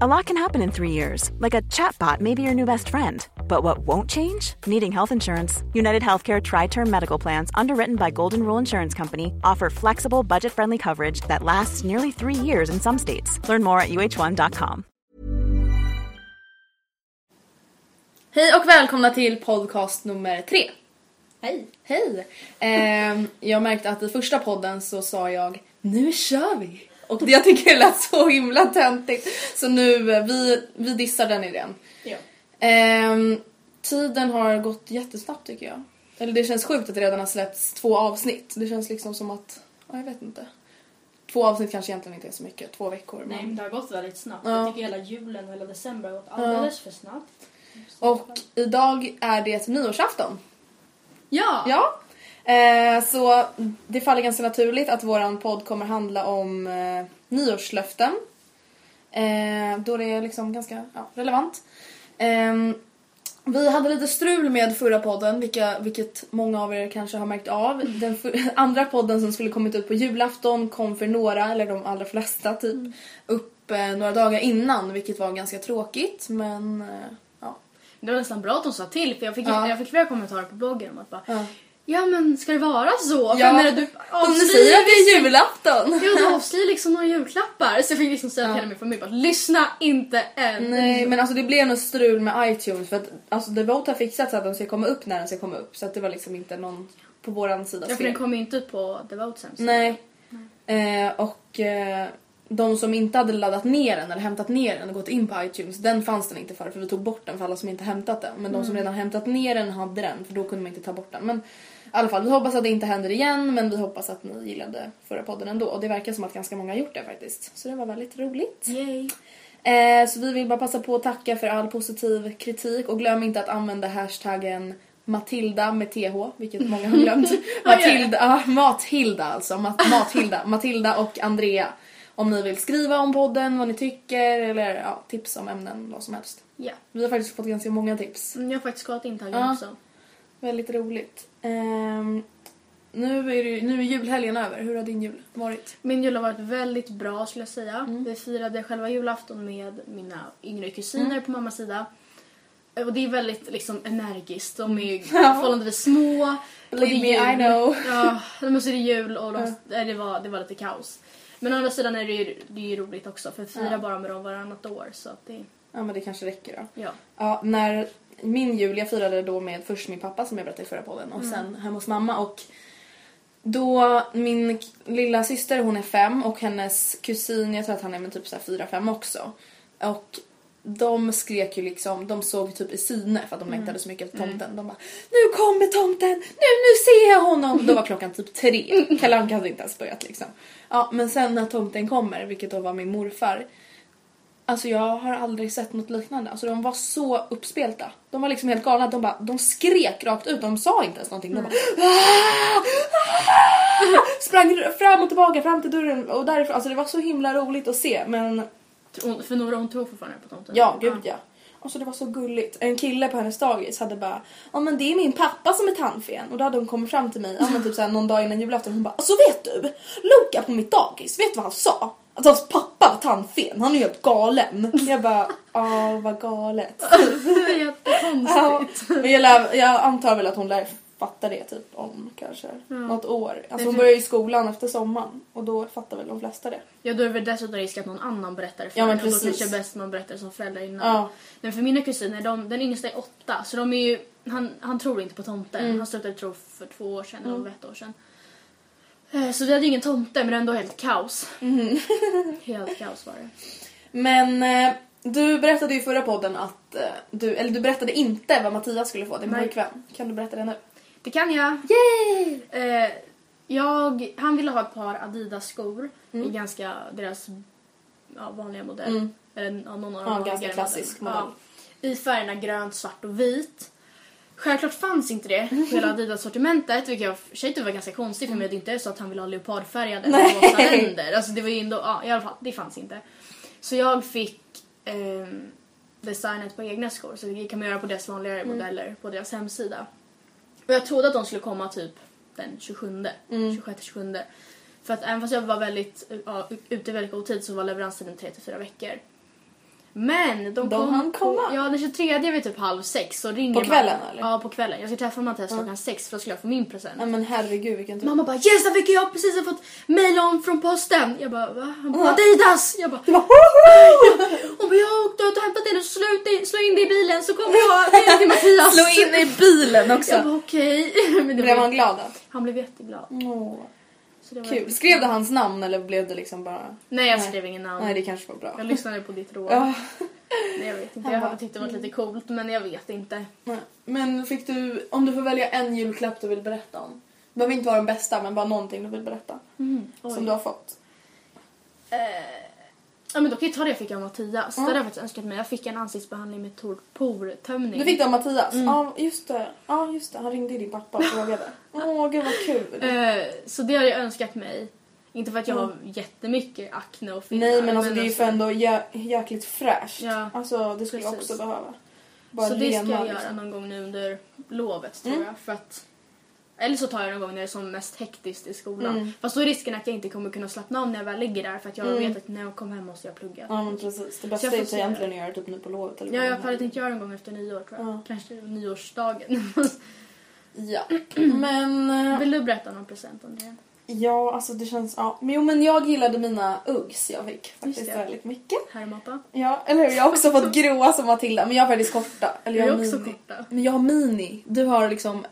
A lot can happen in three years, like a chatbot may be your new best friend. But what won't change? Needing health insurance. United Healthcare Tri Term Medical Plans, underwritten by Golden Rule Insurance Company, offer flexible, budget friendly coverage that lasts nearly three years in some states. Learn more at uh1.com. Hej och välkomna till podcast nummer tre. Hej! Hej! Ehm, jag märkte att i första podden så sa jag nu kör vi! Och jag tycker det lät så himla töntigt. Så nu, eh, vi, vi dissar den idén. Ja. Ehm, tiden har gått jättesnabbt tycker jag. Eller det känns sjukt att det redan har släppts två avsnitt. Det känns liksom som att, ja, jag vet inte. Två avsnitt kanske egentligen inte är så mycket, två veckor. Nej, Men... men det har gått väldigt snabbt. Ja. Jag tycker hela julen och hela december har gått alldeles för snabbt. Och idag är det nyårsafton. Ja! Ja. Eh, så det faller ganska naturligt att våran podd kommer handla om eh, nyårslöften. Eh, då det är liksom ganska ja, relevant. Ehm, vi hade lite strul med förra podden, vilka, vilket många av er kanske har märkt av. Den för, andra podden som skulle kommit ut på julafton kom för några, eller de allra flesta typ, upp eh, några dagar innan, vilket var ganska tråkigt. Men ja. Det var nästan bra att de sa till för jag fick, Ja. jag fick flera kommentarer på bloggen om att bara Ja. Ja men ska det vara så? För Ja, menar, du De avslöjar säger att det är liksom- julafton! Ja du avslöjar liksom några julklappar. Så jag fick liksom säga till hela min familj bara lyssna inte än. Nej men alltså det blev något strul med iTunes för att alltså The Vote har fixat så att de ska komma upp när den ska komma upp så att det var liksom inte någon på våran sida Ja för den kommer ju inte ut på The Votes hemsida. Nej. Eh, och eh, de som inte hade laddat ner den eller hämtat ner den och gått in på iTunes den fanns den inte för för vi tog bort den för alla som inte hämtat den. Men de som redan hämtat ner den hade den för då kunde man inte ta bort den. Men i alla fall vi hoppas att det inte händer igen men vi hoppas att ni gillade förra podden ändå och det verkar som att ganska många har gjort det faktiskt. Så det var väldigt roligt. Yay. Eh, så vi vill bara passa på att tacka för all positiv kritik och glöm inte att använda hashtaggen Matilda med TH, vilket många har glömt. Matilda, ja, Mathilda alltså. Mat, Mathilda, Matilda och Andrea. Om ni vill skriva om podden, vad ni tycker eller ja, tips om ämnen, vad som helst. Ja. Vi har faktiskt fått ganska många tips. Mm, Jag har faktiskt kollat intaggen Ja. också. Väldigt roligt. Ehm, nu, är det, nu är julhelgen över. Hur har din jul varit? Min jul har varit väldigt bra skulle jag säga. Mm. Vi firade själva julafton med mina yngre kusiner Mm. på mammas sida. Och det är väldigt liksom energiskt. De är ju Mm. Förhållandevis små. Believe me, I know. Ja, men så är det jul och de, nej, det, var, det var lite kaos. Men å andra sidan är det ju, det är ju roligt också för vi firar Ja. bara med dem varannat år. Så att det, Ja men det kanske räcker då. ja. Ja, när min jul, jag firade då med först min pappa som jag berättade i förra podden och sen hemma hos mamma och då min lilla syster hon är fem och hennes kusin, jag tror att han är med typ så fyra, fem också. Och de skrek ju liksom, de såg typ i syne för att de längtade så mycket efter tomten. De bara Nu kommer tomten! Nu, nu ser jag honom! Då var klockan typ tre. Kalle Anka hade inte ens börjat liksom. Ja men sen när tomten kommer, vilket då var min morfar. Alltså jag har aldrig sett något liknande. Alltså de var så uppspelta. De var liksom helt galna. De, bara, de skrek rakt ut. De sa inte ens någonting. De bara "Ah! Ah!" sprang fram och tillbaka fram till dörren och därifrån. Alltså det var så himla roligt att se. Men För Nora hon tror fortfarande på tomten. ja, gud ja. Alltså det var så gulligt. En kille på hennes dagis hade bara Ja men det är min pappa som är tandfen. Och då hade hon kommit fram till mig ja, men typ såhär, någon dag innan julafton. Hon bara alltså vet du? Luca på mitt dagis, vet du vad han sa? Att hans pappa var tandfen. Han är helt galen. Jag bara ja vad galet. Det är jättekonstigt. Ja, men jag, lär, jag antar väl att hon lär fatta det typ om kanske något år. Alltså hon börjar ju skolan efter sommaren och då fattar väl de flesta det. Ja då är det väl dessutom risk att någon annan berättar det för Ja, men en, och då precis. kanske bäst man berättar som förälder innan. Ja. Men för mina kusiner, de, den yngsta är åtta så de är ju, han, han tror inte på tomten. Mm. Han slutade tro för två år sedan eller ett år sedan. Eh, Så vi hade ju ingen tomte men ändå helt kaos. Mm. helt kaos var det. Men eh, du berättade ju i förra podden att eh, du, eller du berättade inte vad Mattias skulle få, din Nej. pojkvän. Kan du berätta det nu? Det kan jag. Yay! Eh, jag, han ville ha ett par Adidas skor Mm. i ganska deras ja, vanliga modell. Eller ja, någon av Ja, ganska klassisk modell. Ja, I färgerna grönt, svart och vit. Självklart fanns inte det på hela Adidas-sortimentet vilket jag för sig var ganska konstigt för mig. Det är inte så att han ville ha leopardfärgade rosa ränder. Alltså det var ju ändå, ja i alla fall, det fanns inte. Så jag fick ehm, designet på egna skor så det kan man göra på deras vanligare Mm. modeller på deras hemsida. Och jag trodde att de skulle komma typ den 27, Mm. 26-27. För att även fast jag var väldigt, ja, ute i väldigt god tid så var leveranstiden 3-4 veckor. Men de, De kom hann på, komma. Ja, den 23 vid typ halv sex så ringer På kvällen, man, eller? Ja, på kvällen. Jag ska träffa Mattias klockan sex för att skulle jag få min present. Nej men herregud vilken tur. Mamma bara yes fick jag precis har fått mail om från posten. Jag bara va? Han bara Adidas! Jag bara Du bara hon bara jag har åkt och hämtat den och slå, ut slå in det i bilen så kommer jag ner till Mattias. Slå in i bilen Jag också. bara okej. Det Blev han glad då? Han blev jätteglad. Åh, kul. Skrev du hans namn eller blev det liksom bara... Nej jag skrev ingen namn. Nej det kanske var bra. Jag lyssnade på ditt råd. Ja. Nej, jag vet inte. Jag hade tyckt det var lite coolt men jag vet inte. Nej. Men fick du, om du får välja en julklapp du vill berätta om. Det behöver inte vara den bästa men bara någonting du vill berätta. Oj. Som du har fått. Ja men då kan jag ta det jag fick av Mattias. Mm. Det hade jag faktiskt önskat mig. Jag fick en ansiktsbehandling med portömning. Du fick det av Mattias? Mm. Ja just det. Ja just det. Han ringde din pappa och frågade. Åh gud vad kul. Eh, så det har jag önskat mig. Inte för att jag har jättemycket akne och finnar. Nej men alltså det är ju för ändå jä jäkligt fräscht. Ja, Alltså det skulle jag precis. också behöva. Bara Så det ska jag göra liksom. någon gång nu under lovet tror Mm. jag. För att, eller så tar jag någon gång när det är som mest hektiskt i skolan. Mm. Fast då är risken att jag inte kommer kunna slappna av när jag väl ligger där för att jag Mm. vet att när jag kommer hem måste jag plugga. Ja men precis. Det bästa är se. egentligen att göra typ nu på lovet. Eller Ja, jag hade tänkt göra en gång efter nyår tror jag. Ja. Kanske nyårsdagen. Ja. Men... eh, Vill du berätta någon present om det? Ja, alltså det känns... Ja. Men jo, men jag gillade mina Uggs jag fick faktiskt det. väldigt mycket. Härmapa? Ja, eller hur? Jag har också fått gråa som Matilda, men jag har faktiskt korta. Eller Jag jag är har också mini. korta. Men jag har mini. Du har liksom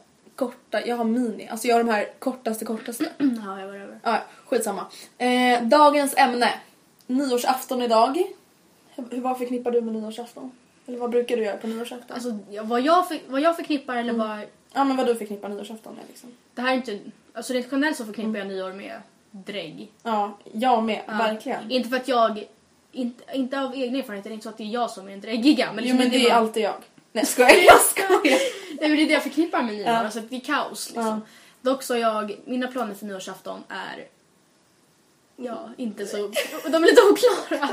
korta, jag har mini. Alltså jag har de här kortaste kortaste. Ja, jag var över. Ja, skitsamma. Eh, dagens ämne. Nyårsafton idag. Hur, vad förknippar du med nyårsafton? Eller vad brukar du göra på nyårsafton? Alltså, vad, jag för, vad jag förknippar eller Mm. vad... ja, men vad du förknippar nyårsafton med liksom. Det här är inte... Alltså rent generellt så förknippar jag nyår med drägg. Ja, jag med. Ja. Verkligen. Inte för att jag... Inte, inte av egna erfarenheter, det är inte så att det är jag som är en dräggiga. Men, Jo, liksom men det är man- alltid jag. Nej, skojar. Jag skojar. Det är det jag förknippar med nyår, Ja. alltså det är kaos liksom. Dock så jag, mina planer för nyårsafton är ja, inte så, de är lite oklara.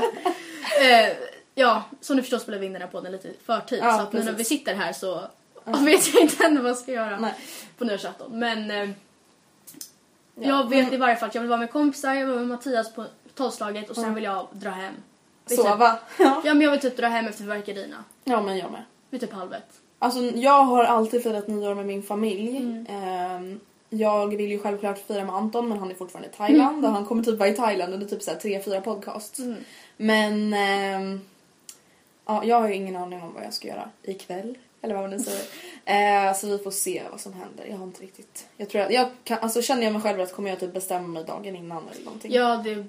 eh, ja, som du förstår spelar vi in den här podden lite i förtid Ja, så att nu när vi sitter här så vet jag inte ännu vad jag ska göra Nej. på nyårsafton. Men eh, Ja. jag vet i varje fall att jag vill vara med kompisar, jag vill vara med Mattias på tolvslaget och sen vill jag dra hem. Typ- Sova. Ja. Ja men jag vill typ dra hem efter fyrverkerierna. ja, men jag med. Vid typ halv ett. Alltså jag har alltid firat nyår med min familj. Mm. Ehm, jag vill ju självklart fira med Anton men han är fortfarande i Thailand och han kommer typ vara i Thailand under typ så här tre, fyra podcasts. Mm. Men ehm, ja, jag har ju ingen aning om vad jag ska göra ikväll. Eller vad man nu säger. Eh, så vi får se vad som händer. Jag har inte riktigt... Jag tror att jag kan, alltså känner jag mig själv rätt kommer jag typ bestämma mig dagen innan eller någonting. Ja, det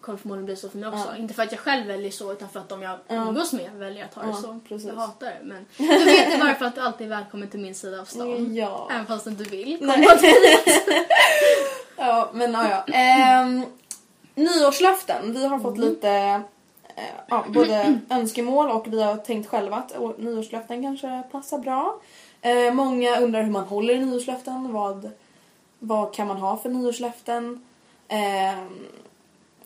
kommer förmodligen bli så för mig också. Ja. Inte för att jag själv väljer så utan för att de jag Ja. umgås med väljer att ha det Ja, så. precis. Jag hatar det men du vet i varje fall att du alltid är välkommen till min sida av stan. Ja. Även fast du inte vill komma dit. Ja, men ja, ja. Ehm, nyårslöften. Vi har fått lite eh, ja, både önskemål och vi har tänkt själva att nyårslöften kanske passar bra. Eh, många undrar hur man håller i nyårslöften. Vad, vad kan man ha för nyårslöften? Ehm,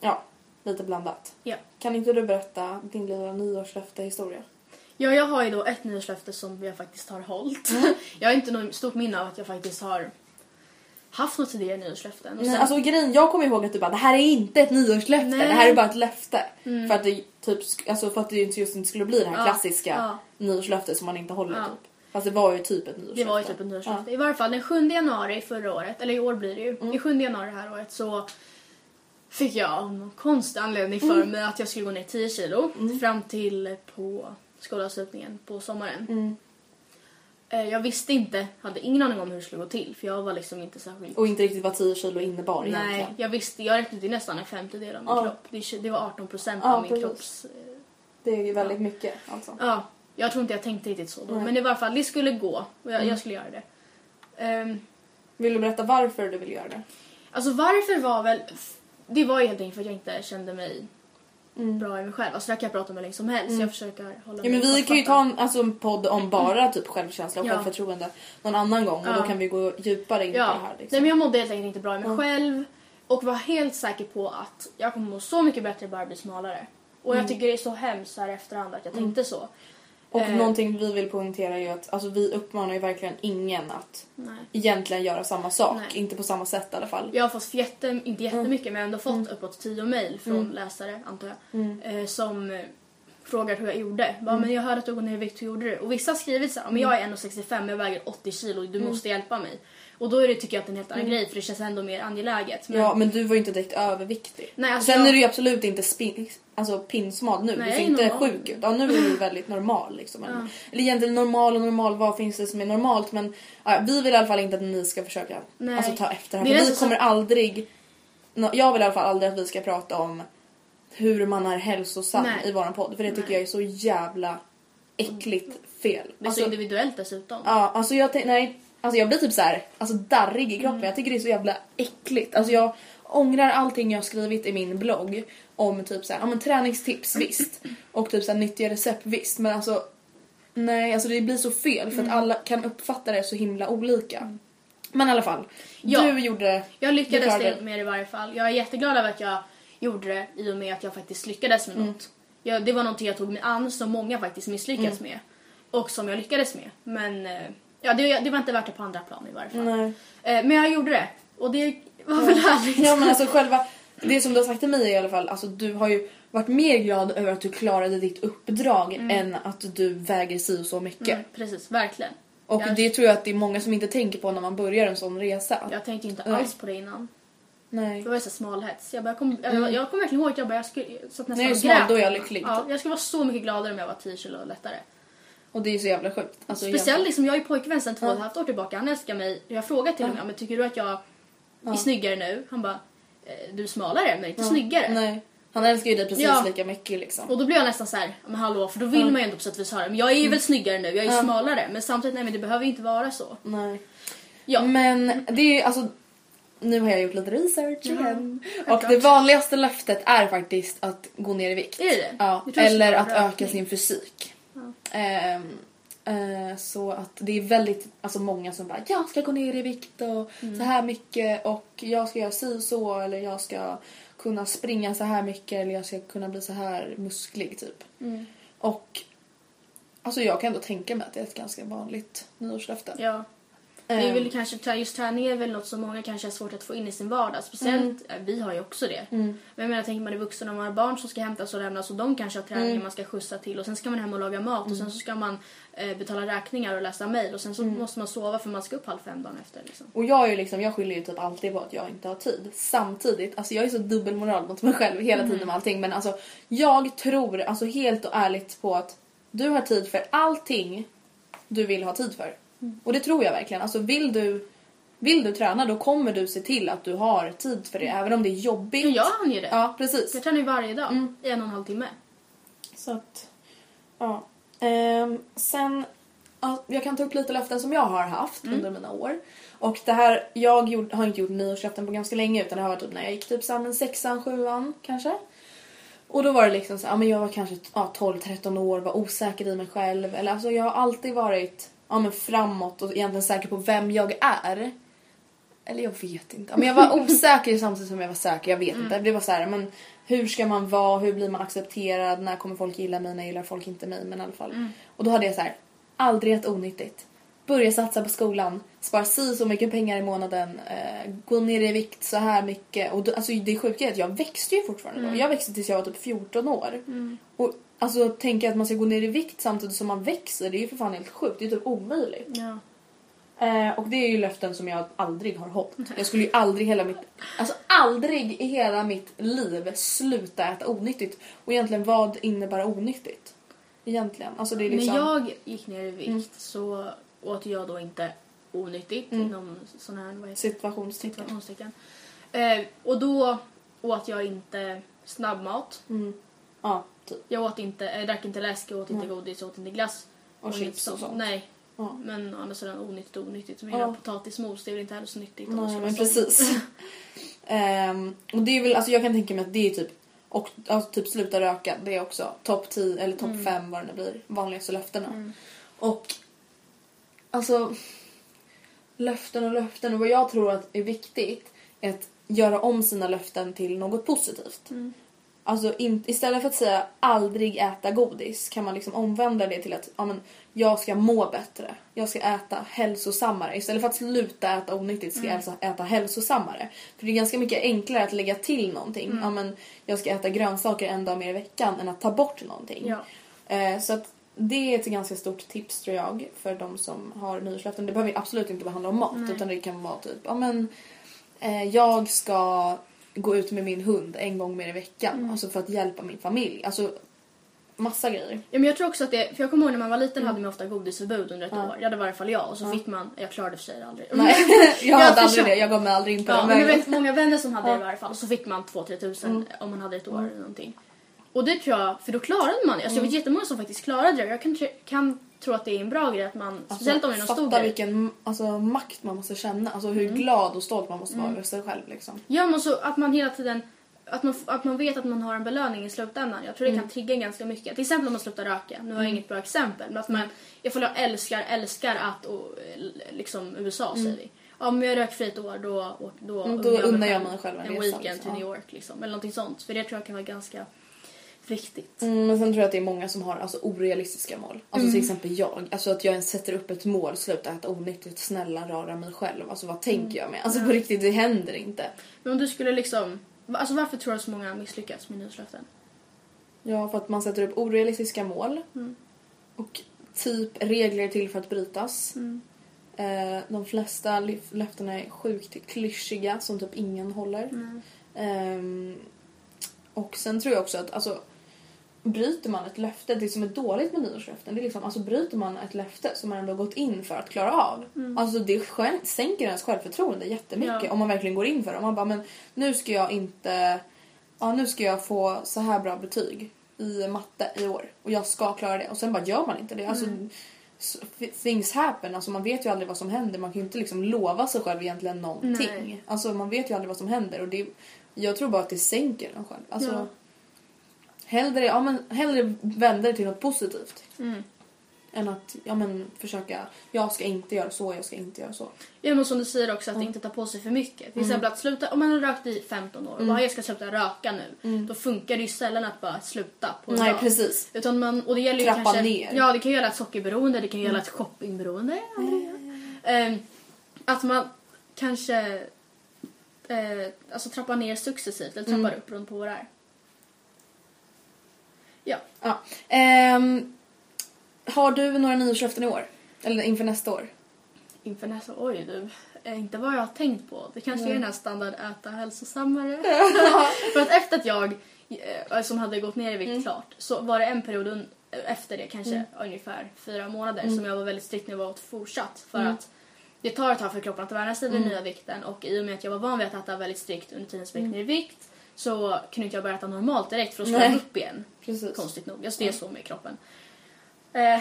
ja, lite blandat. Ja. Kan inte du berätta din lilla nyårslöfte-historia? ja, jag har ju då ett nyårslöfte som jag faktiskt har hållit. Mm. Jag har inte något stort minne av att jag faktiskt har haft något tidigare nyårslöften. Och Nej, sen- alltså grejen, jag kommer ihåg att du bara det här är inte ett nyårslöfte, Nej. Mm. det här är bara ett löfte. För, att det, typ, alltså, för att det inte just inte skulle bli det här Ja, klassiska ja. nyårslöftet som man inte håller Ja. typ. Fast det var ju typ ett nyårslöfte. Det var ju typ ett nyårslöfte. I varje fall den 7 januari förra året, eller i år blir det ju. Mm. I 7 januari det här året så fick jag av någon konstig anledning för Mm. mig att jag skulle gå ner 10 kilo fram till på skolavslutningen på sommaren. Mm. Eh, Jag visste inte, hade ingen aning om hur det skulle gå till för jag var liksom inte särskilt... Och inte riktigt vad 10 kilo innebar Nej, egentligen. jag visste, jag räknade till nästan en femtedel av min Ja. kropp. Det, är- det var 18 procent Ja, av min precis. kropps... eh, Det är ju väldigt mycket alltså. Ja, jag tror inte jag tänkte riktigt så då. Nej. Men i varje fall, det skulle gå och jag, Mm. jag skulle göra det. Ehm, Vill du berätta varför du vill göra det? Alltså varför var väl... Det var ju helt enkelt för att jag inte kände mig bra i mig själv. Alltså det här kan jag prata om hur länge som helst. Jag försöker hålla Mm. Ja, men vi kan ju ta en, alltså, en podd om bara typ självkänsla och Ja. självförtroende någon annan gång och då Ja. kan vi gå djupare in på det Ja, här. nej, Liksom. men jag mådde helt enkelt inte bra i mig själv och var helt säker på att jag kommer må så mycket bättre bara blir smalare. Och Mm. jag tycker det är så hemskt här efterhand att jag tänkte så. Och Eh. någonting vi vill poängtera är ju att alltså, vi uppmanar ju verkligen ingen att Nej. egentligen göra samma sak. Nej. Inte på samma sätt i alla fall. Jag har fått jätte, inte jättemycket men jag har ändå Mm. fått uppåt 10 mejl från läsare antar jag. Eh, som eh, frågar hur jag gjorde. Mm. Bara, men jag hörde att du går ner i vikt, hur gjorde du? Och vissa har skrivit så här, men jag är 1,65 jag väger 80 kilo, du Mm. måste hjälpa mig. Och då är det, tycker jag att det är en helt annan grej för det känns ändå mer angeläget. Men, Ja men du var ju inte direkt överviktig. Nej, alltså Sen jag- är du ju absolut inte spin, alltså pinsmal nu. Nej, du ser inte normal. sjuk ut. Ja, nu är du väldigt normal. Liksom. Eller, eller egentligen normal och normal, vad finns det som är normalt? Men ja, vi vill i alla fall inte att ni ska försöka Nej. alltså, ta efter här. är För vi kommer så- aldrig, jag vill i alla fall aldrig att vi ska prata om hur man är hälsosam Nej. i våran podd. För det tycker Nej. jag är så jävla äckligt fel. det är Alltså, så individuellt dessutom. Ja, alltså jag, nej, alltså jag blir typ så här, alltså darrig i kroppen. Jag tycker det är så jävla äckligt. Alltså jag ångrar allting jag skrivit i min blogg om typ så här, ja men träningstips visst och typ så här nyttiga recept visst men alltså nej, alltså det blir så fel för att alla kan uppfatta det så himla olika. Men i alla fall, Ja. du gjorde... Jag lyckades det med det i varje fall. Jag är jätteglad över att jag gjorde det i och med att jag faktiskt lyckades med Mm. något. Jag, det var någonting jag tog mig an som många faktiskt misslyckades Mm. med. Och som jag lyckades med. Men eh, ja, det, det var inte värt det på andra plan i varje fall. Nej. Eh, men jag gjorde det. Och det var väl härligt. Ja men alltså själva, det som du har sagt till mig i alla fall, alltså du har ju varit mer glad över att du klarade ditt uppdrag än att du väger si och så mycket. Mm, precis, verkligen. Och Jag- det tror jag att det är många som inte tänker på när man börjar en sån resa. Jag tänkte inte Nej. alls på det innan. Nej. Det var ju så smalhets. Jag, bara, jag, kom, jag, jag kom verkligen ihåg att jag bara, jag skulle, satt nästan När jag är och smal, grät. då är jag lycklig, Ja, jag skulle vara så mycket gladare om jag var 10 kilo lättare. Och det är så jävla sjukt. Alltså, Speciellt liksom, jag är ju pojkvän sedan två och ett halvt år tillbaka. Han älskar mig. Jag har frågat till honom, men tycker du att jag är snyggare nu? Han bara, "Eh, du är smalare men inte snyggare. Nej. Han älskar ju dig precis Ja. lika mycket liksom. Och då blir jag nästan så här, "Ja, men hallå, för då vill man ju ändå på sätt och vis höra, men jag är ju väl snyggare nu, jag är ju smalare. Men samtidigt, nej men det behöver ju inte vara så. Nej. Ja. Men det är ju alltså... Nu har jag gjort lite research igen. Och det vanligaste löftet är faktiskt att gå ner i vikt. Är det? Ja, eller att öka sin fysik. Ehm, eh, så att det är väldigt, alltså många som bara jag ska gå ner i vikt och Mm. så här mycket och jag ska göra si så eller jag ska kunna springa så här mycket eller jag ska kunna bli så här musklig typ. Mm. Och alltså jag kan ändå tänka mig att det är ett ganska vanligt nyårslöfte. Ja. Det är väl kanske, just träning är väl något som många kanske har svårt att få in i sin vardag. Speciellt, Mm. eh, vi har ju också det. Men jag menar, tänker man är vuxen och man har barn som ska hämtas och lämnas och de kanske har träning Mm. man ska skjutsa till och sen ska man hem och laga mat och sen så ska man eh, betala räkningar och läsa mejl och sen så Mm. måste man sova för man ska upp halv fem dagen efter. Liksom. Och jag är liksom, jag skyller ju typ alltid på att jag inte har tid. Samtidigt, alltså jag är så dubbelmoral mot mig själv hela tiden med allting. Men alltså jag tror alltså helt och ärligt på att du har tid för allting du vill ha tid för. Och det tror jag verkligen. Alltså vill du, vill du träna då kommer du se till att du har tid för det. Även om det är jobbigt. Men jag hann ju det. Ja, precis. Jag tränar ju varje dag Mm. i en och en halv timme. Så att, ja. Ehm, sen, ja, jag kan ta upp lite löften som jag har haft Mm. under mina år. Och det här, jag gjort, har inte gjort nyårslöften på ganska länge utan det har varit typ när jag gick typ samman sexan, sjuan kanske. Och då var det liksom så, ja men jag var kanske ja, 12-13 år, var osäker i mig själv. Eller alltså jag har alltid varit ja, men framåt och egentligen säker på vem jag är. Eller jag vet inte. Men jag var osäker samtidigt som jag var säker. Jag vet inte. Det var så här, men hur ska man vara? Hur blir man accepterad? När kommer folk gilla mig? När gillar folk inte mig? Men i alla fall. Och då hade jag så här, aldrig ett onyttigt. Börja satsa på skolan. Spara si så mycket pengar i månaden. Eh, gå ner i vikt så här mycket. Och då, alltså det sjuka är att jag växte ju fortfarande då. Jag växte tills jag var typ 14 år. Och alltså tänka att man ska gå ner i vikt samtidigt som man växer. Det är ju för fan helt sjukt. Det är typ omöjligt. Ja. Eh, och det är ju löften som jag aldrig har hållit. Jag skulle ju aldrig hela mitt, alltså aldrig i hela mitt liv sluta äta onyttigt. Och egentligen vad innebär onyttigt? Egentligen. Alltså det är liksom... När jag gick ner i vikt Mm. så åt jag då inte onyttigt inom sån här, vad? Situationstecken. situationstecken. Eh, och då åt jag inte snabbmat. Ja, typ. Jag åt inte, jag drack inte läsk, jag åt inte godis, jag åt inte glass. Och inget chips och sånt. Nej. Ja. Men å andra sidan onyttigt och onyttigt. Som Ja. potatismos, det är väl inte heller så nyttigt. Nej men precis. Ehm, och det är väl, alltså jag kan tänka mig att det är typ Och alltså, typ sluta röka, det är också topp 10 eller topp 5 vad det nu blir, vanligaste löftena. Och alltså löften och löften och vad jag tror att är viktigt är att göra om sina löften till något positivt. Alltså in, istället för att säga aldrig äta godis kan man liksom omvända det till att ja, men, jag ska må bättre. Jag ska äta hälsosammare. Istället för att sluta äta onyttigt ska jag alltså äta hälsosammare. För det är ganska mycket enklare att lägga till någonting. Ja, men, jag ska äta grönsaker en dag mer i veckan än att ta bort någonting. Ja. Eh, så att det är ett ganska stort tips tror jag för de som har nyårslöften. Det behöver absolut inte handla om mat utan det kan vara typ ja men eh, jag ska gå ut med min hund en gång mer i veckan. Alltså för att hjälpa min familj. Alltså massa grejer. Ja, men jag tror också att det, för jag kommer ihåg när man var liten hade man ofta godisförbud under ett år. Ja, det var i alla fall jag. Och så fick man, jag klarade för sig aldrig. Nej, jag hade aldrig försökte- det. Jag gav mig aldrig in på Ja, den men jag vet många vänner som hade det i varje fall. Och så fick man 2-3 tusen Mm. om man hade ett år eller någonting. Och det tror jag, för då klarade man det. Alltså Mm. jag vet jättemånga som faktiskt klarade det. Jag kan, kan tro att det är en bra grej att man, speciellt om det är någon stor Alltså, grej. vilken alltså, makt man måste känna. Alltså hur Mm. glad och stolt man måste vara över sig själv liksom. Ja, men så att man hela tiden att man, att man vet att man har en belöning i slutändan. Jag tror det Mm. kan trigga ganska mycket. Till exempel om man slutar röka. Nu har jag inget bra exempel. Men att man, ifall jag älskar, älskar att, och, liksom USA säger vi. Ja, men jag rök fri ett år, då, då, Mm, då unnar jag mig själv en en resa, weekend liksom. till. New York. Liksom, eller någonting sånt. För det tror jag kan vara ganska viktigt. Mm, men sen tror jag att det är många som har alltså, orealistiska mål. Alltså Mm. till exempel jag. Alltså att jag ens sätter upp ett mål, sluta äta onyttigt, snälla röra mig själv. Alltså vad Mm. tänker jag med? Alltså på riktigt, det händer inte. Men om du skulle liksom... Alltså varför tror du att så många misslyckats med nyårslöften? Ja, för att man sätter upp orealistiska mål. Och typ regler till för att brytas. Eh, de flesta löftena är sjukt klyschiga som typ ingen håller. Ehm, och sen tror jag också att alltså, bryter man ett löfte, det som är dåligt med nyårslöften, det är liksom, alltså bryter man ett löfte som man ändå gått in för att klara av. Alltså det sänker ens självförtroende jättemycket Ja. om man verkligen går in för det. Om man bara, men nu ska jag inte, ja nu ska jag få så här bra betyg i matte i år och jag ska klara det och sen bara gör man inte det. Alltså, s- things happen, alltså man vet ju aldrig vad som händer. Man kan ju inte liksom lova sig själv egentligen någonting. Nej. Alltså man vet ju aldrig vad som händer och det, jag tror bara att det sänker en själv. Alltså, Ja. Hellre, ja, men, hellre vända det till något positivt. Mm. Än att ja, men, försöka, jag ska inte göra så, jag ska inte göra så. Ja men som du säger också att inte ta på sig för mycket. Till exempel att sluta, om man har rökt i 15 år och bara jag ska sluta röka nu. Då funkar det ju sällan att bara sluta på en Nej dag. precis. Utan man, och det gäller ju Trappa kanske, ner. Ja det kan ju gälla ett sockerberoende, det kan ju gälla ett shoppingberoende. Ehm, att man kanske eh, alltså trappar ner successivt eller trappar upp beroende på vad det är. Ja. Ja. Ehm, har du några nyårslöften i år? Eller inför nästa år? Inför nästa, oj du, eh, inte vad jag har tänkt på. Det kanske är den här standard äta hälsosammare. För att efter att jag, eh, som hade gått ner i vikt klart, så var det en period un- efter det, kanske ungefär fyra månader, som jag var väldigt strikt när jag åt fortsatt. För att det tar ett tag för kroppen att vänja sig vid den nya vikten och i och med att jag var van vid att äta väldigt strikt under tiden som jag gick ner i vikt så kunde inte jag börja äta normalt direkt för att slå upp igen. Precis. Konstigt nog. Alltså det är så med kroppen. Eh,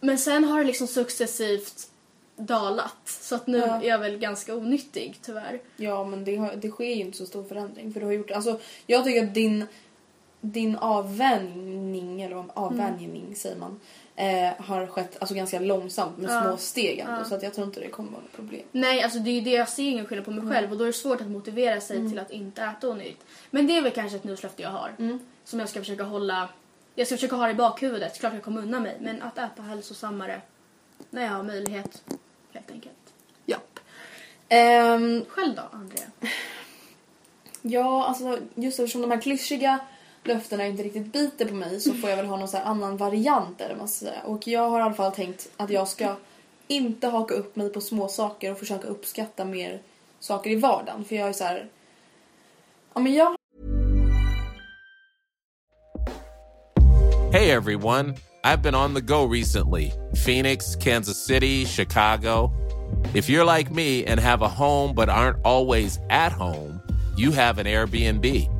men sen har det liksom successivt dalat. Så att nu Ja. är jag väl ganska onyttig tyvärr. Ja, men det, har, det sker ju inte så stor förändring. För du har gjort, alltså, jag tycker att din, din avvänjning, eller avvänjning säger man, eh, har skett alltså, ganska långsamt med Ja. små steg ändå. Ja. Så att jag tror inte det kommer vara något problem. Nej, alltså det är ju det jag ser ingen skillnad på mig själv och då är det svårt att motivera sig till att inte äta onyttigt. Men det är väl kanske ett nyårslöfte jag har. Som jag ska försöka hålla, jag ska försöka ha det i bakhuvudet. Klart jag kommer unna mig. Men att äta hälsosammare när jag har möjlighet. Helt enkelt. Japp. Ehm, Själv då, Andrea? Ja, alltså just eftersom de här klyschiga löftena inte riktigt biter på mig så får jag väl ha någon så här annan variant eller vad man ska säga. Och jag har i alla fall tänkt att jag ska inte haka upp mig på små saker och försöka uppskatta mer saker i vardagen. För jag är så här... Ja, men jag Hey everyone, I've been on the go recently Phoenix, Kansas City, Chicago. If you're like me and have a home but aren't always at home, you have an Airbnb.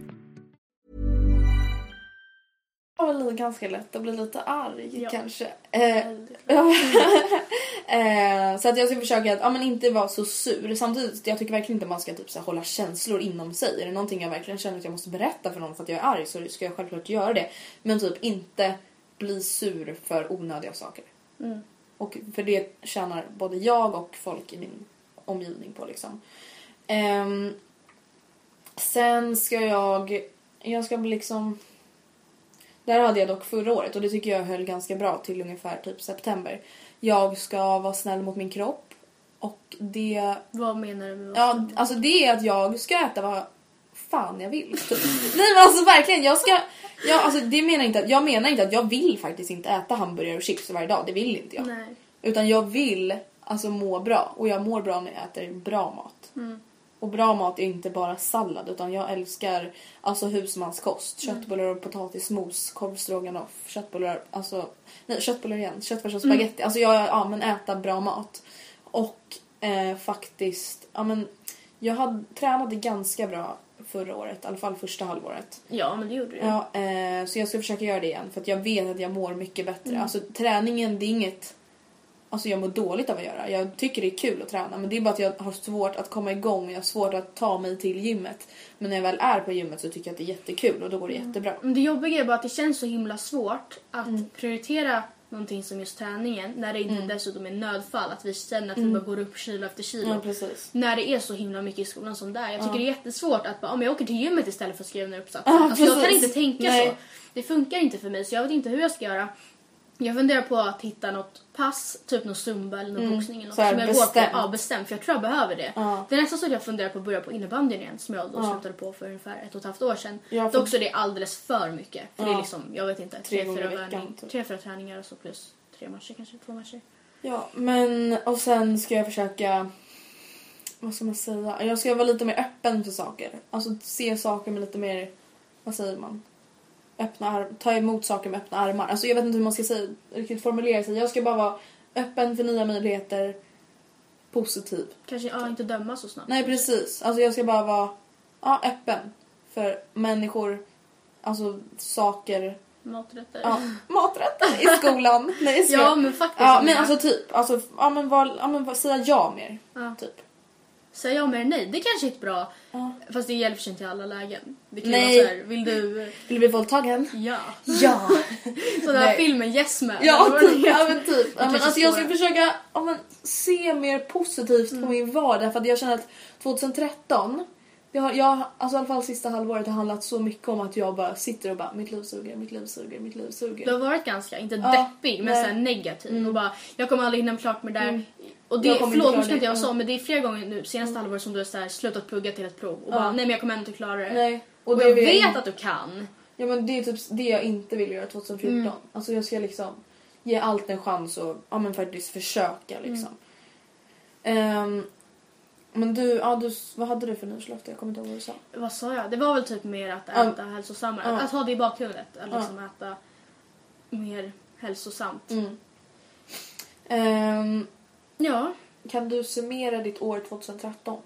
Det var ganska lätt att bli lite arg Ja. kanske. Eh, eh, så att jag ska försöka att ja, men inte vara så sur. Samtidigt, jag tycker verkligen inte man ska typ, så här, hålla känslor inom sig. Är det någonting jag verkligen känner att jag måste berätta för någon för att jag är arg så ska jag självklart göra det. Men typ inte bli sur för onödiga saker. Och för det tjänar både jag och folk i min omgivning på liksom. Ehm, sen ska jag, jag ska bli liksom där hade jag dock förra året och det tycker jag höll ganska bra till ungefär typ september. Jag ska vara snäll mot min kropp och det... Vad menar du med Ja, alltså det är att jag ska äta vad fan jag vill. typ. Nej men alltså verkligen, jag ska... Jag, alltså, det menar inte att, jag menar inte att jag vill faktiskt inte äta hamburgare och chips varje dag. Det vill inte jag. Nej. Utan jag vill alltså må bra och jag mår bra när jag äter bra mat. Och bra mat är inte bara sallad utan jag älskar alltså husmanskost. Köttbullar och potatismos, korv stroganoff, köttbullar, alltså nej köttbullar igen, köttfärs och spagetti. Alltså jag, ja men äta bra mat. Och eh, faktiskt, ja men jag hade, tränade ganska bra förra året, i alla fall första halvåret. Ja, men det gjorde du. Ja, eh, så jag ska försöka göra det igen för att jag vet att jag mår mycket bättre. Alltså träningen det är inget Alltså jag mår dåligt av att göra. Jag tycker det är kul att träna men det är bara att jag har svårt att komma igång jag har svårt att ta mig till gymmet. Men när jag väl är på gymmet så tycker jag att det är jättekul och då går det jättebra. Men det jobbiga är bara att det känns så himla svårt att Mm. prioritera någonting som just träningen när det inte dessutom är nödfall. Att vi känner att vi bara går upp kilo efter kilo. Mm. Ja. När det är så himla mycket i skolan som det är. Jag tycker det är jättesvårt att bara, om jag åker till gymmet istället för att skriva ner uppsatsen. Ja, alltså, jag kan inte tänka Nej. så. Det funkar inte för mig så jag vet inte hur jag ska göra. Jag funderar på att hitta något pass, typ något zumba eller någon boxning eller något Mm. Så här som jag går bestämt. på. Ja, bestämt. För jag tror jag behöver det. Ja. Det är nästan så att jag funderar på att börja på innebandyn igen som jag då Ja. slutade på för ungefär ett och ett halvt år sedan. Ja, för- Dock så är det alldeles för mycket. För det är liksom, jag vet inte, Tre tre, gånger fyra, veckan, typ. tre, fyra träningar och så plus tre matcher kanske, två matcher. Ja, men och sen ska jag försöka... Vad ska man säga? Jag ska vara lite mer öppen för saker. Alltså se saker med lite mer... Vad säger man? Öppna ta emot saker med öppna armar. Alltså jag vet inte hur man ska säga, riktigt formulera sig. Jag ska bara vara öppen för nya möjligheter. Positiv. Kanske ja, inte döma så snabbt. Nej precis. Alltså jag ska bara vara ja, öppen för människor, alltså saker, Maträtter. ja, maträtter i skolan. Nej. Ja, men faktiskt. Ja men alltså typ, alltså, ja men, vad, ja, men vad, säga ja mer. Ja. Typ. Säga ja mer nej, det kanske är ett bra... Ja. Fast det hjälper sig inte i alla lägen. Det kan Nej. vara såhär, vill du... Vill du bli våldtagen? Ja. Ja! Sån där Nej. filmen Yes Man. Ja, den typ, ja men typ. Ja, men alltså, jag ska försöka ja, men, se mer positivt på min vardag för att jag känner att 2013 jag jag, alltså i alla fall sista halvåret har handlat så mycket om att jag bara sitter och bara mitt liv suger, mitt liv suger, mitt liv suger. Du har varit ganska, inte Ja, deppig, men såhär negativ. Och bara, jag kommer aldrig hinna klart med det där. Mm. Och det, Jag förlåt, nu ska inte jag så, Mm. men det är flera gånger nu senaste halvåret som du har så här, slutat plugga till ett prov. Och bara, nej men jag kommer inte klara det. Nej. Och, det jag vet inte- att du kan. Ja men det är typ det jag inte vill göra 2014. Mm. Alltså jag ska liksom ge allt en chans och ja, men faktiskt försöka liksom. Ehm, men du, ja, du, vad hade du för nyårslöfte? Jag kommer inte ihåg vad du sa. Vad sa jag? Det var väl typ mer att Ja. äta hälsosammare. Ja. Att, ha det i bakhuvudet. Att Ja. liksom äta mer hälsosamt. Mm. Ehm, Ja, kan du summera ditt år 2013?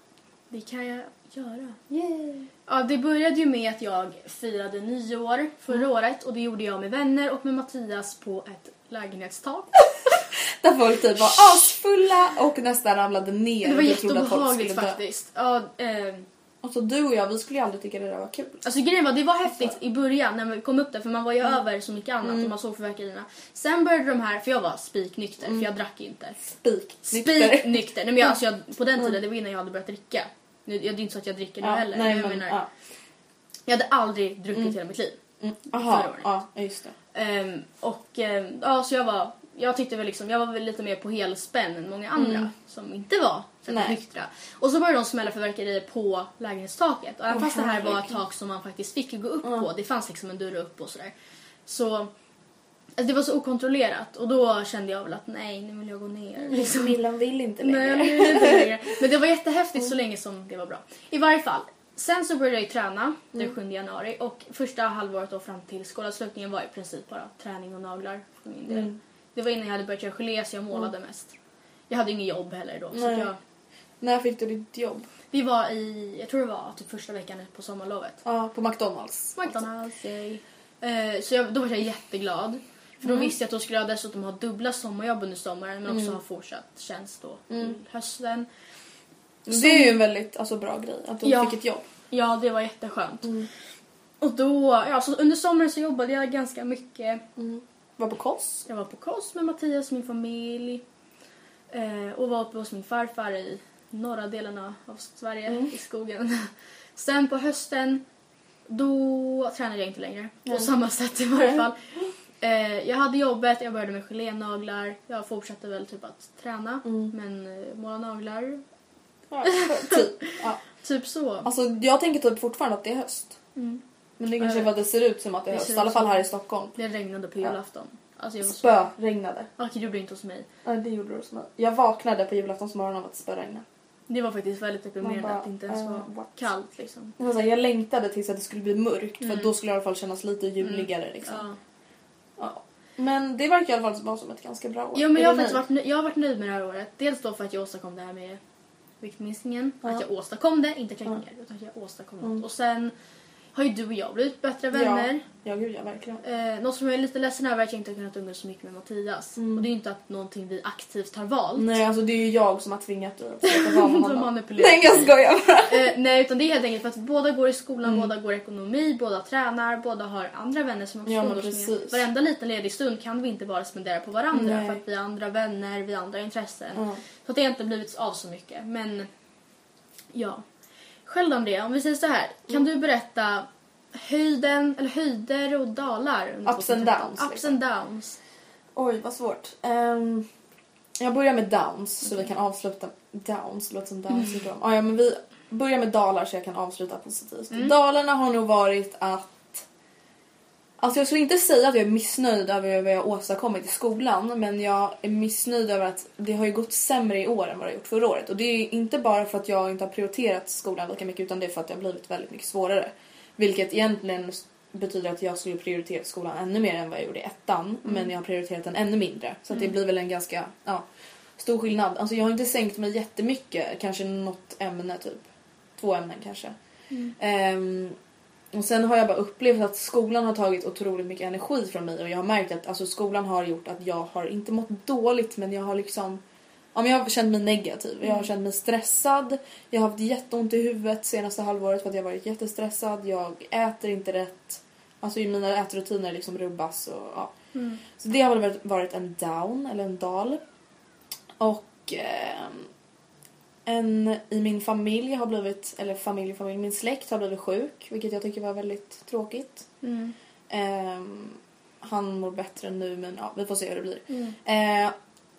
det kan jag göra. Yay! Ja, det började ju med att jag firade nyår förra Mm. året och det gjorde jag med vänner och med Mattias på ett lägenhetstak. Där folk typ var asfulla och nästan ramlade ner. Det var och jag trodde att folk jätteobehagligt dö. faktiskt. Ja, eh, Alltså du och jag, vi skulle ju aldrig tycka det där var kul. Alltså grejen var, det var häftigt i början när vi kom upp där för man var ju Mm. över så mycket annat och man såg fyrverkerierna. Sen började de här, för jag var spiknykter för jag drack inte. Spik. Nykter. Spiknykter. Nej men jag, alltså jag, på den tiden, det var innan jag hade börjat dricka. Nu, det är inte så att jag dricker nu Ja, heller. nej, men jag ja. jag hade aldrig druckit hela mitt liv. Mm. Förra Aha, året. ja, just det. Ehm, och ehm, ja, så jag var, jag tyckte väl liksom, jag var väl lite mer på helspänn än många andra som inte var så Mm. Nej. nyktra. Och så började de smälla fyrverkerier på lägenhetstaket. Och även Åh, fast det här var ett tak som man faktiskt fick gå upp på, det fanns liksom en dörr upp och sådär. Så alltså det var så okontrollerat och då kände jag väl att nej, nu vill jag gå ner. Liksom. Millan vill inte Nej, längre. jag vill inte längre. Men det var jättehäftigt så länge som det var bra. I varje fall. Sen så började jag ju träna den 7 januari och första halvåret då fram till skolavslutningen var i princip bara träning och naglar för min del. Det var innan jag hade börjat göra gelé så jag målade mest. Jag hade inget jobb heller då. Så Nej. att jag, När fick du ditt jobb? vi var i, jag tror det var typ första veckan på sommarlovet. Ja, på McDonalds. McDonalds, yay. Eh, så jag, då var jag jätteglad. För då Mm. visste jag att då skulle jag dessutom ha dubbla sommarjobb under sommaren men också ha fortsatt tjänst då Mm. i hösten. Det är ju en väldigt alltså, bra grej att du Ja. fick ett jobb. Ja, det var jätteskönt. Mm. Och då, ja, så under sommaren så jobbade jag ganska mycket. Var på KOS. Jag var på kost med Mattias, min familj. Eh, och var uppe hos min farfar i norra delarna av Sverige, Mm. i skogen. Sen på hösten, då tränade jag inte längre. På samma sätt i varje fall. Eh, jag hade jobbet, jag började med gelénaglar. Jag fortsatte väl typ att träna, Mm. men eh, måla naglar. Ja, typ. Ja. Typ så. Alltså, jag tänker typ fortfarande att det är höst. Mm. Men det kanske Ja. att det ser ut som att det är Det höst. I alla fall här i Stockholm. Det regnade på Ja. julafton. Alltså jag var så... Spöregnade. Okej, du gjorde inte hos mig. Ja, det gjorde det hos mig. Jag vaknade på julaftonsmorgonen av att det spöregnade. Det var faktiskt väldigt deprimerande bara, att det inte ens eh, var kallt liksom. Det var så här, jag längtade tills att det skulle bli mörkt Mm. för då skulle det i alla fall kännas lite juligare. Liksom. Ja. Ja. Men det verkar i alla fall vara som ett ganska bra år. Jo men jag har, nöjd? varit, nö- jag har varit nöjd med det här året. Dels då för att jag åstadkom det här med viktminskningen. Ja. Att jag åstadkom det, inte kränkningar. Utan att jag åstadkom något. Och sen har ju du och jag blivit bättre vänner. Ja, ja gud ja, verkligen. Eh, något som jag är lite ledsen över är att jag inte har kunnat umgås så mycket med Mattias. Mm. Och det är ju inte att någonting vi aktivt har valt. Nej, alltså det är ju jag som har tvingat dig att vara med honom. Nej, jag skojar bara. Eh, nej, utan det är helt enkelt för att båda går i skolan, Mm. båda går ekonomi, båda tränar, båda har andra vänner som också Ja, umgås med. Varenda liten ledig stund kan vi inte bara spendera på varandra Nej. för att vi har andra vänner, vi har andra intressen. Ja. Så att det har inte blivit av så mycket. Men ja. Själv då, Andrea, om vi säger så här. Kan Mm. du berätta höjden, eller höjder och dalar? under Ups and 2013? downs, Ups liksom. and downs. Oj, vad svårt. Ehm, jag börjar med downs så vi kan avsluta... Downs, låter som down syndrom. Ah, ja, men vi börjar med dalar så jag kan avsluta positivt. Dalarna har nog varit att... Alltså jag skulle inte säga att jag är missnöjd över vad jag åstadkommit i skolan men jag är missnöjd över att det har ju gått sämre i år än vad det gjort förra året. Och det är inte bara för att jag inte har prioriterat skolan lika mycket utan det är för att det har blivit väldigt mycket svårare. Vilket egentligen betyder att jag skulle prioritera skolan ännu mer än vad jag gjorde i ettan. Men jag har prioriterat den ännu mindre. Så att det blir väl en ganska ja, stor skillnad. Alltså jag har inte sänkt mig jättemycket. Kanske något ämne typ. Två ämnen kanske. Ehm, och sen har jag bara upplevt att skolan har tagit otroligt mycket energi från mig och jag har märkt att alltså, skolan har gjort att jag har inte mått dåligt men jag har liksom Ja, men jag har känt mig negativ. Jag har känt mig stressad. Jag har haft jätteont i huvudet senaste halvåret för att jag varit jättestressad. Jag äter inte rätt. Alltså mina ätrutiner liksom rubbas. Och, ja. Så det har väl varit- varit en down eller en dal. Och ehm, en i min familj har blivit, eller familj familj, min släkt har blivit sjuk. Vilket jag tycker var väldigt tråkigt. Mm. Ehm, han mår bättre nu men ja, vi får se hur det blir. Mm. Eh,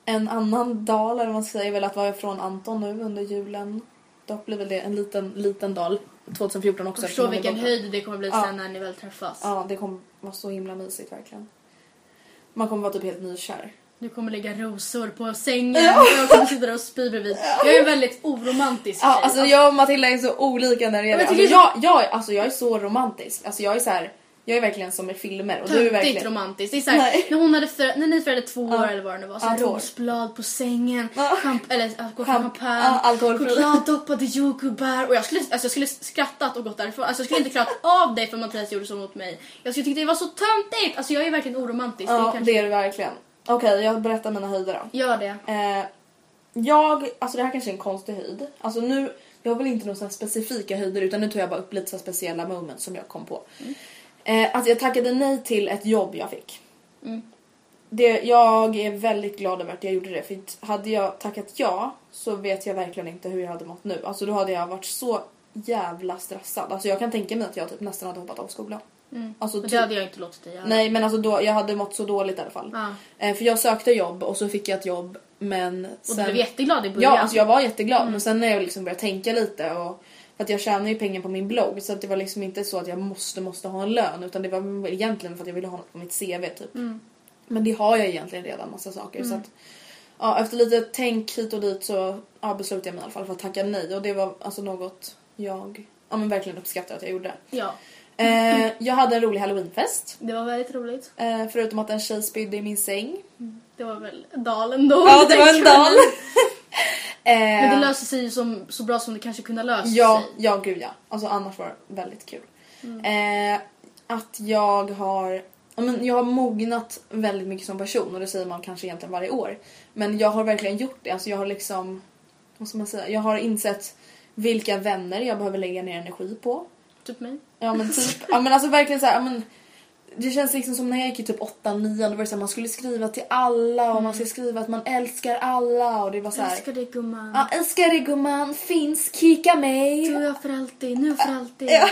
en annan dal, eller vad man ska säga, är väl att vara ifrån Anton nu under julen. Dock blir väl det en liten, liten dal 2014 också. Är vilken höjd det kommer bli Ja. sen när ni väl träffas. Ja, det kommer vara så himla mysigt verkligen. Man kommer vara typ helt nykär. Du kommer lägga rosor på sängen och jag kommer sitta där och spy bredvid. Jag är en väldigt oromantisk Ja, tjej. alltså jag och Matilda är så olika när det gäller... jag Alltså jag, jag, alltså jag är så romantisk. Alltså jag är så här, jag är verkligen som i filmer och du är verkligen... romantiskt. Det är såhär, Nej. när, hon hade för, när ni firade två år Ja. eller vad det nu var, Ja, så år. rosblad på sängen, Ja. champ, eller alkohol, Champ- champagne, ja, chokladdoppade jordgubbar och jag skulle, alltså jag skulle skrattat och gått därifrån. Alltså jag skulle inte klarat av dig för Mattias gjorde så mot mig. Jag skulle tycka det var så töntigt! Alltså jag är verkligen oromantisk. Ja, det är kanske, det är det verkligen. Okej, jag berättar mina höjder då. Gör det. Eh, jag, alltså det här kanske är en konstig höjd. Alltså nu, jag väl inte några specifika höjder utan nu tar jag bara upp lite så speciella moments som jag kom på. Eh, alltså jag tackade nej till ett jobb jag fick. Det, jag är väldigt glad över att jag gjorde det för hade jag tackat ja så vet jag verkligen inte hur jag hade mått nu. Alltså då hade jag varit så jävla stressad. Alltså jag kan tänka mig att jag typ nästan hade hoppat av skolan. Alltså, Och det hade jag inte låtit dig göra. Nej men alltså då, jag hade mått så dåligt i alla fall. Ja. Eh, för jag sökte jobb och så fick jag ett jobb men Och sen... du blev jätteglad i början. Ja, alltså jag var jätteglad men sen när jag liksom började tänka lite och för att jag tjänar ju pengar på min blogg så att det var liksom inte så att jag måste måste ha en lön utan det var egentligen för att jag ville ha något på mitt CV typ. Men det har jag egentligen redan massa saker så att ja, efter lite tänk hit och dit så ja, beslutade jag mig i alla fall för att tacka nej och det var alltså något jag ja, men verkligen uppskattar att jag gjorde. Ja, Eh, jag hade en rolig halloweenfest det var väldigt roligt. eh, förutom att en tjej spydde i min säng. Det var väl dalen då. Ja, det var en dal. Men det Eh, löser sig ju som, så bra som det kanske kunde lösa Ja, sig. ja gud ja. Alltså annars var det väldigt kul. Mm. Eh, att jag har, men jag har mognat väldigt mycket som person och det säger man kanske egentligen varje år. Men jag har verkligen gjort det. Alltså jag har liksom, vad ska man säga, jag har insett vilka vänner jag behöver lägga ner energi på. Typ mig. Ja men typ, ja men alltså verkligen så här, ja, men det känns liksom som när jag gick i typ 8 9 då var det så här, man skulle skriva till alla och man skulle skriva att man älskar alla och det var så här. Älskar dig gumman. Ja, älskar dig gumman, finns, kika mig. Du och jag för alltid, nu för alltid. Ja.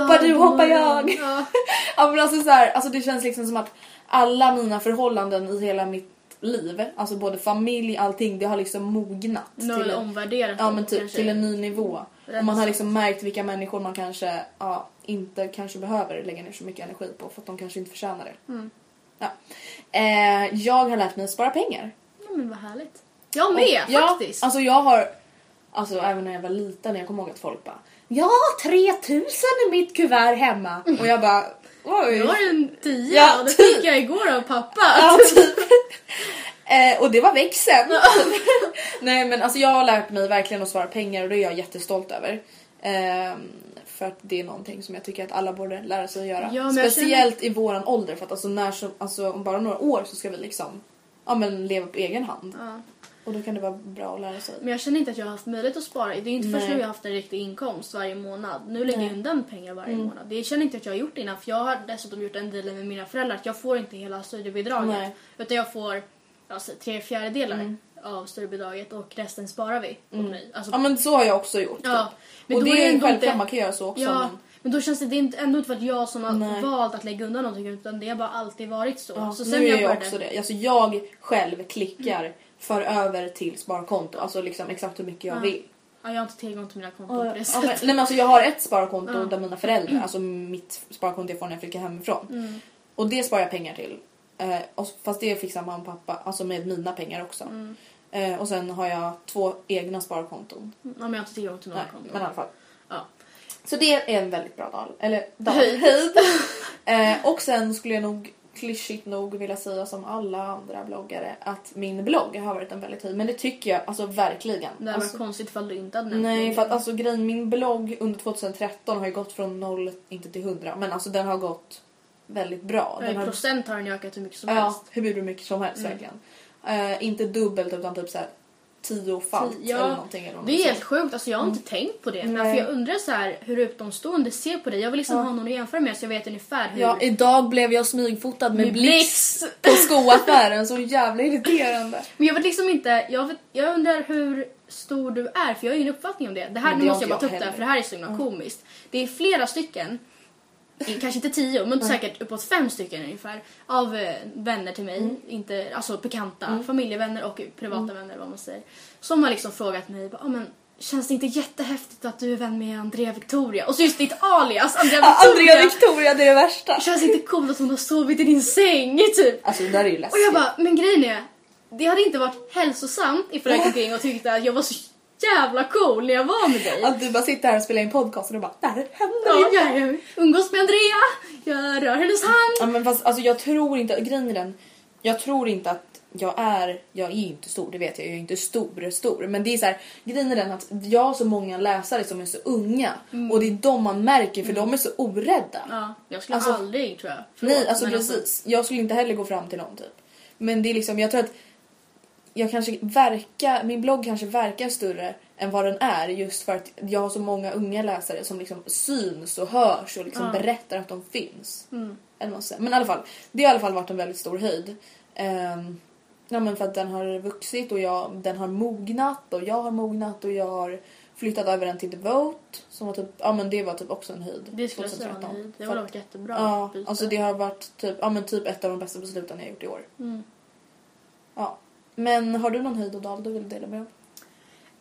Hoppar du, hoppar jag. Ja. Ja men alltså så här, alltså det känns liksom som att alla mina förhållanden i hela mitt liv, alltså både familj, allting, det har liksom mognat. Har till en- omvärderat Ja men typ kanske. till en ny nivå. Och man har liksom märkt vilka människor man kanske ja, inte kanske behöver lägga ner så mycket energi på för att de kanske inte förtjänar det. Mm. Ja. Eh, jag har lärt mig att spara pengar. Ja, men vad härligt. Jag med ja, faktiskt. Alltså jag har, alltså även när jag var liten, jag kommer ihåg att folk bara har 3000 i mitt kuvert hemma. Och jag bara oj. Jag har en tia Ja, och det typ. fick jag igår av pappa. Ja, typ. eh, och det var växeln. Nej men alltså jag har lärt mig verkligen att spara pengar och det är jag jättestolt över. Ehm, för att det är någonting som jag tycker att alla borde lära sig att göra. Ja, Speciellt i våran ålder för att alltså, när så, alltså, om bara några år så ska vi liksom ja, men leva på egen hand. Ja. Och då kan det vara bra att lära sig. Men jag känner inte att jag har haft möjlighet att spara. Det är inte först Nej. nu jag har haft en riktig inkomst varje månad. Nu lägger jag undan pengar varje Mm. månad. Det känner inte att jag har gjort innan. För jag har dessutom gjort en deal med mina föräldrar att jag får inte hela studiebidraget. Nej. Utan jag får alltså, tre fjärdedelar av studiebidraget och resten sparar vi åt mig. Alltså, Ja men så har jag också gjort. Ja, typ. men och det är är ändå självklart inte- man kan göra så också. Ja, Men, men då känns det, det inte, ändå inte för att jag som har Nej. valt att lägga undan någonting utan det har bara alltid varit så. ja, så nu sen är jag jag också det. Alltså jag själv klickar för över till sparkonto. Alltså liksom exakt hur mycket jag Ja. vill. Ja, jag har inte tillgång till mina konton Ja, på det ja, sättet. men, nej men alltså jag har ett sparkonto Ja. där mina föräldrar, alltså mitt sparkonto jag får när jag flyttar hemifrån. Mm. Och det sparar jag pengar till. Eh, och, fast det fixar mamma och pappa, alltså med mina pengar också. Mm. Eh, och sen har jag två egna sparkonton. Ja, men jag har inte tillgång till några Nej, konton. men i alla fall. Ja. Så det är en väldigt bra dag. Eller dag. Höjd. Höjd. eh, och sen skulle jag nog klyschigt nog vilja säga som alla andra bloggare att min blogg har varit en väldigt höjd. Men det tycker jag alltså verkligen. Det hade alltså, varit konstigt ifall du inte hade nämnt Nej, för att alltså grejen, min blogg under 2013 har ju gått från 0, inte till 100, men alltså den har gått väldigt bra. Ja, Den I har, procent har den ökat hur mycket som ja, helst. hur mycket som helst verkligen. Eh, inte dubbelt utan typ såhär tiofalt Ja, eller någonting. Eller Det är helt sjukt, alltså jag har inte tänkt på det. Men för jag undrar så här hur utomstående ser på dig. Jag vill liksom ha någon att jämföra med så jag vet ungefär hur... Ja, idag blev jag smygfotad med, Med blixt på skoaffären. Så jävla irriterande. Men jag vet liksom inte, jag, vet, jag undrar hur stor du är för jag har ingen uppfattning om det. Det här Men nu det måste jag bara ta upp det här för det här är så himla komiskt. Det är flera stycken, kanske inte tio men säkert uppåt fem stycken ungefär av eh, vänner till mig, Mm. inte, alltså bekanta, familjevänner och privata vänner vad man säger. Som har liksom frågat mig, ah, men Känns det inte jättehäftigt att du är vän med Andrea Victoria? Och så just ditt alias, Andrea Victoria! Andrea Victoria, det är det värsta. Känns det inte coolt att hon har sovit i din säng? Typ. Alltså det där är ju Och läskigt. jag bara, men grejen är, det hade inte varit hälsosamt ifall jag gick omkring och tyckte att jag var så jävla cool när jag var med dig. Att du bara sitter här och spelar in podcast och du bara, där händer Ja, jag umgås med Andrea, jag rör hennes hand. Ja men fast alltså jag tror inte, grejen är den, jag tror inte att jag är, jag är inte stor, det vet jag, jag är inte stor, stor. Men det är så här, grejen är den att jag har så många läsare som är så unga och det är de man märker för de är så orädda. Ja, jag skulle Alltså- aldrig tror jag. Förlåt, Nej, alltså men precis. Jag skulle inte heller gå fram till någon typ. Men det är liksom, jag tror att jag kanske verkar, min blogg kanske verkar större än vad den är just för att jag har så många unga läsare som liksom syns och hörs och liksom Ja. berättar att de finns. Mm. Eller vad. Men i alla fall, det har i alla fall varit en väldigt stor höjd. Ehm, ja men för att den har vuxit och jag, den har mognat och jag har mognat och jag har flyttat över den till Devote som var typ, ja men det var typ också en höjd. Det skulle jag säga en 2013. höjd. Det var dock jättebra Ja, byte. alltså det har varit typ, ja men typ ett av de bästa besluten jag gjort i år. Mm. Ja. Men har du någon höjd och dal du vill dela med dig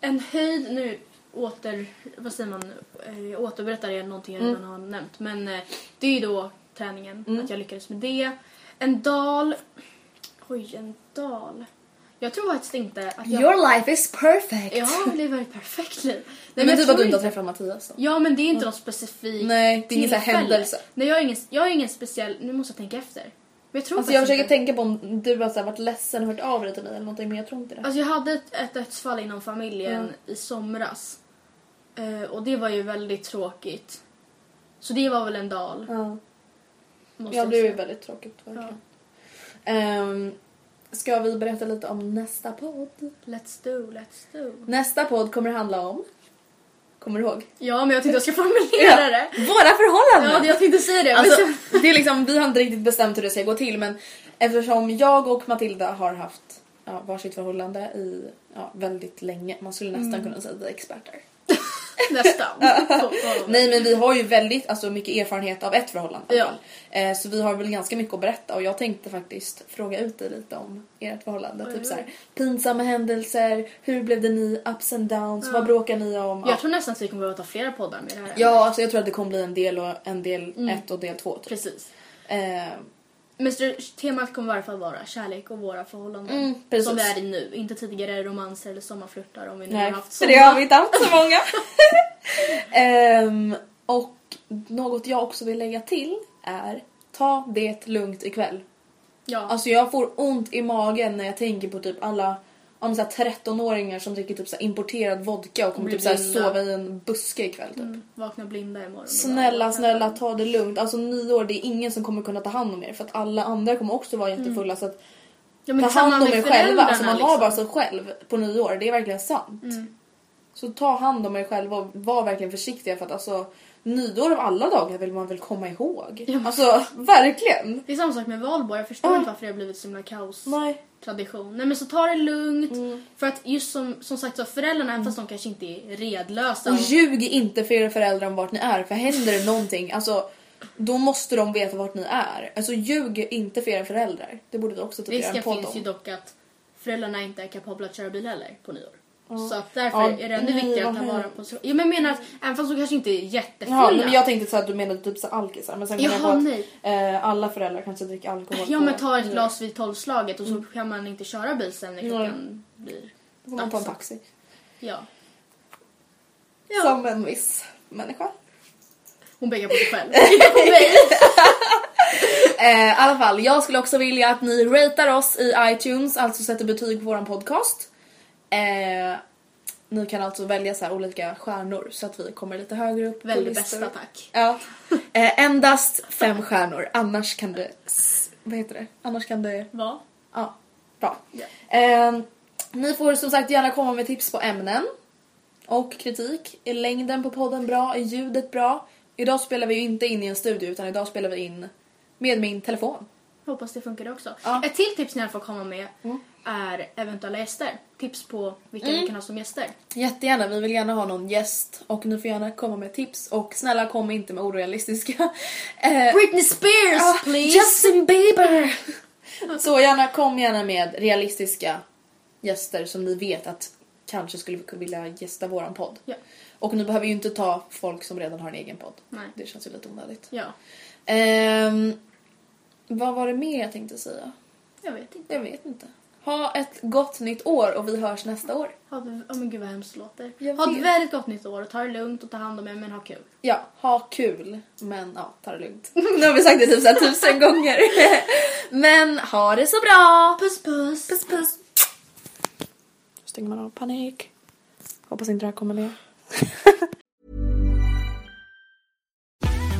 En höjd, nu åter, vad säger man, eh, återberättar jag någonting jag Mm. redan har nämnt. Men eh, det är ju då träningen, Mm. att jag lyckades med det. En dal, oj en dal. Jag tror faktiskt inte att jag... Your life is perfect! Ja, det lever ett perfekt liv. Nej, men typ att du inte har träffat Mattias då. Ja men det är inte något specifikt Nej, det är ingen händelse. Nej jag har ingen, jag har ingen speciell, nu måste jag tänka efter. Men jag tror Alltså jag försöker inte. tänka på om du har så här varit ledsen och hört av dig till mig eller någonting men jag tror inte det. Alltså jag hade ett, ett dödsfall inom familjen i somras. Eh, och det var ju väldigt tråkigt. Så det var väl en dal. ja. måste ja det är ju väldigt tråkigt verkligen. Ehm, ska vi berätta lite om nästa podd? Let's do, let's do. Nästa podd kommer handla om... Kommer du ihåg? Ja men jag tänkte jag ska formulera det. Våra förhållanden! Ja jag tänkte säga det. Alltså, det är liksom, vi har inte riktigt bestämt hur det ska gå till men eftersom jag och Matilda har haft ja, varsitt förhållande i ja, väldigt länge, man skulle nästan Mm. kunna säga att vi är experter. nästan. Nej men vi har ju väldigt alltså, mycket erfarenhet av ett förhållande. Ja. Eh, så vi har väl ganska mycket att berätta och jag tänkte faktiskt fråga ut dig lite om ert förhållande. Oj, typ oj. så här, pinsamma händelser, hur blev det ni, ups and downs, vad bråkar ni om? Jag tror nästan att vi kommer behöva ta flera poddar med det här. Ja, alltså jag tror att det kommer bli en del och en del Mm. ett och del två. Typ. Precis. Eh, Men temat kommer i alla fall vara kärlek och våra förhållanden. Mm, som det är i nu. Inte tidigare romanser eller sommarflörtar om vi nu nej, har haft för såna. det har vi inte haft så många. Ehm, och något jag också vill lägga till är ta det lugnt ikväll. Ja. Alltså jag får ont i magen när jag tänker på typ alla om så här 13-åringar som dricker typ så importerad vodka och kommer Blir typ så sova i en buske ikväll typ. Mm, vakna blinda imorgon. Snälla, bara- snälla ta det lugnt. Alltså nyår, det är ingen som kommer kunna ta hand om er för att alla andra kommer också vara jättefulla så att Ja, ta hand om er själva. Alltså man föräldrarna, har bara liksom. sig själv på nyår, det är verkligen sant. Mm. Så ta hand om er själva och var verkligen försiktiga för att alltså nyår av alla dagar vill man väl komma ihåg. Ja. Alltså verkligen. Det är samma sak med valborg. Jag förstår Ja. inte varför det har blivit så himla kaos. Nej. Tradition. Nej men så ta det lugnt. Mm. För att just som, som sagt så föräldrarna, även fast de kanske inte är redlösa. Och ljug inte för era föräldrar om vart ni är för händer det någonting, alltså då måste de veta vart ni är. Alltså ljug inte för era föräldrar. Det borde vi också typ göra en Risken podd finns ju om. dock att föräldrarna inte är kapabla att köra bil heller på nyår. Så att därför Ja, är det ännu viktigare att ta vara på sig. Ja, men jag menar att även fast de kanske inte är jättefulla. Jaha, men jag tänkte så att du menade typ så alkisar men sen kom jag på Jaha, att eh, alla föräldrar kanske dricker alkohol Ja men ta ett glas vid tolvslaget och så kan man inte köra bil sen när klockan blir Då får man ta en taxi. Ja. Som en viss människa. Hon pekar på sig själv. Inte på mig. Eh, I alla fall, jag skulle också vilja att ni ratear oss i iTunes, alltså sätter betyg på våran podcast. Eh, ni kan alltså välja så olika stjärnor så att vi kommer lite högre upp på listor. bästa tack. Ja. Eh, endast fem stjärnor, annars kan det... Vad heter det? Annars kan det... Va? Ja, bra. Ja. Eh, ni får som sagt gärna komma med tips på ämnen och kritik. Är längden på podden bra? Är ljudet bra? Idag spelar vi ju inte in i en studio utan idag spelar vi in med min telefon. Hoppas det funkar också. Ja. Mm. Ett till tips ni får komma med är eventuella gäster. Tips på vilka Mm. vi kan ha som gäster. Jättegärna, vi vill gärna ha någon gäst och ni får gärna komma med tips och snälla kom inte med orealistiska. Eh, Britney Spears ah, please! Justin Bieber! Så gärna, kom gärna med realistiska gäster som ni vet att kanske skulle vilja gästa våran podd. Ja. Och ni behöver ju inte ta folk som redan har en egen podd. Nej. Det känns ju lite onödigt. Ja, Ehm, vad var det mer jag tänkte säga? jag vet inte. Jag vet inte. Ha ett gott nytt år och vi hörs nästa år. Ha oh men gud vad hemskt det låter. Jag Ha ett vet. väldigt gott nytt år och ta det lugnt och ta hand om er men ha kul. Ja, ha kul. Men ja, ta det lugnt. Nu har vi sagt det typ så här tusen gånger. Men ha det så bra! Puss puss! Puss puss! Stänger man av panik. Hoppas inte det här kommer med.